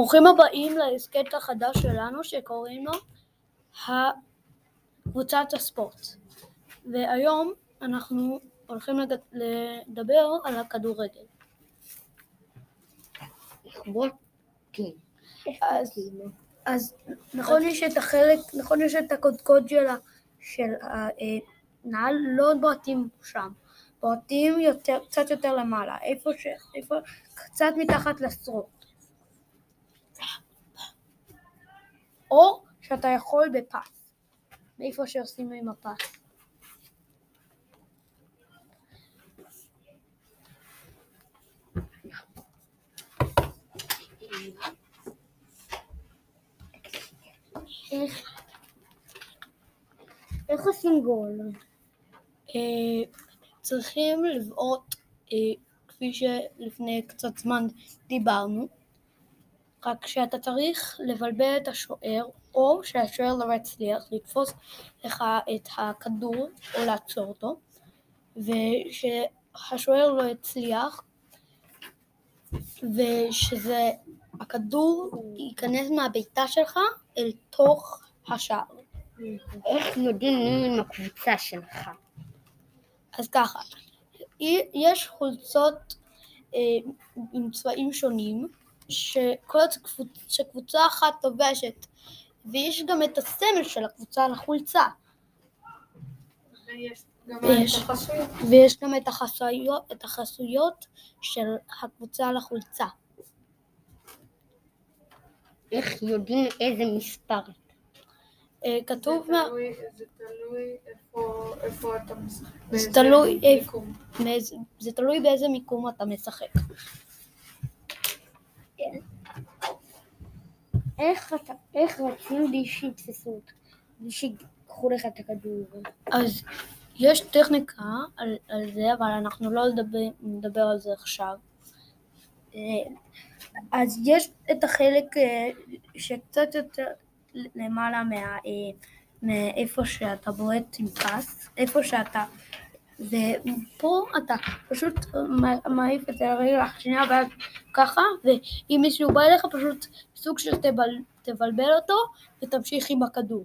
ברוכים הבאים להסכת החדש שלנו שקוראים לו קבוצת הספורט. והיום אנחנו הולכים לדבר על הכדורגל. אז, אז נכון יש את החלק, נכון יש את הקודקוד של, הנעל, לא בועטים שם, בועטים קצת יותר למעלה, איפה ש... איפה, קצת מתחת לשרוך. או שאתה יכול בפס, מאיפה שעושים עם הפס. איך עושים גול? אה, צריכים לבעוט, אה, כפי שלפני קצת זמן דיברנו, רק שאתה צריך לבלבל את השוער, או שהשוער לא יצליח לתפוס לך את הכדור או לעצור אותו, ושהשוער לא יצליח, ושהכדור ייכנס מהבעיטה שלך אל תוך השער. איך יודעים מי עם הקבוצה שלך? אז ככה, יש חולצות אה, עם צבעים שונים, שקבוצה אחת לובשת, ויש גם את הסמל של הקבוצה על החולצה. ויש, ויש גם את החסויות, את החסויות של הקבוצה על החולצה. איך יודעים איזה מספר? אה, כתוב... זה תלוי, זה תלוי איפה, איפה אתה משחק. זה תלוי, איפה- זה תלוי באיזה מיקום אתה משחק. איך רצים בלי שיתפסו אותך? בלי שיקחו לך את הכדור? אז יש טכניקה על, על זה, אבל אנחנו לא נדבר, נדבר על זה עכשיו. אה, אז יש את החלק אה, שקצת יותר למעלה אה, מאיפה שאתה בועט עם פס, איפה שאתה, ופה אתה פשוט מעיף את הרגל השנייה ואז ככה, ואם מישהו בא אליך פשוט סוג של תבל, תבלבל אותו ותמשיך עם הכדור.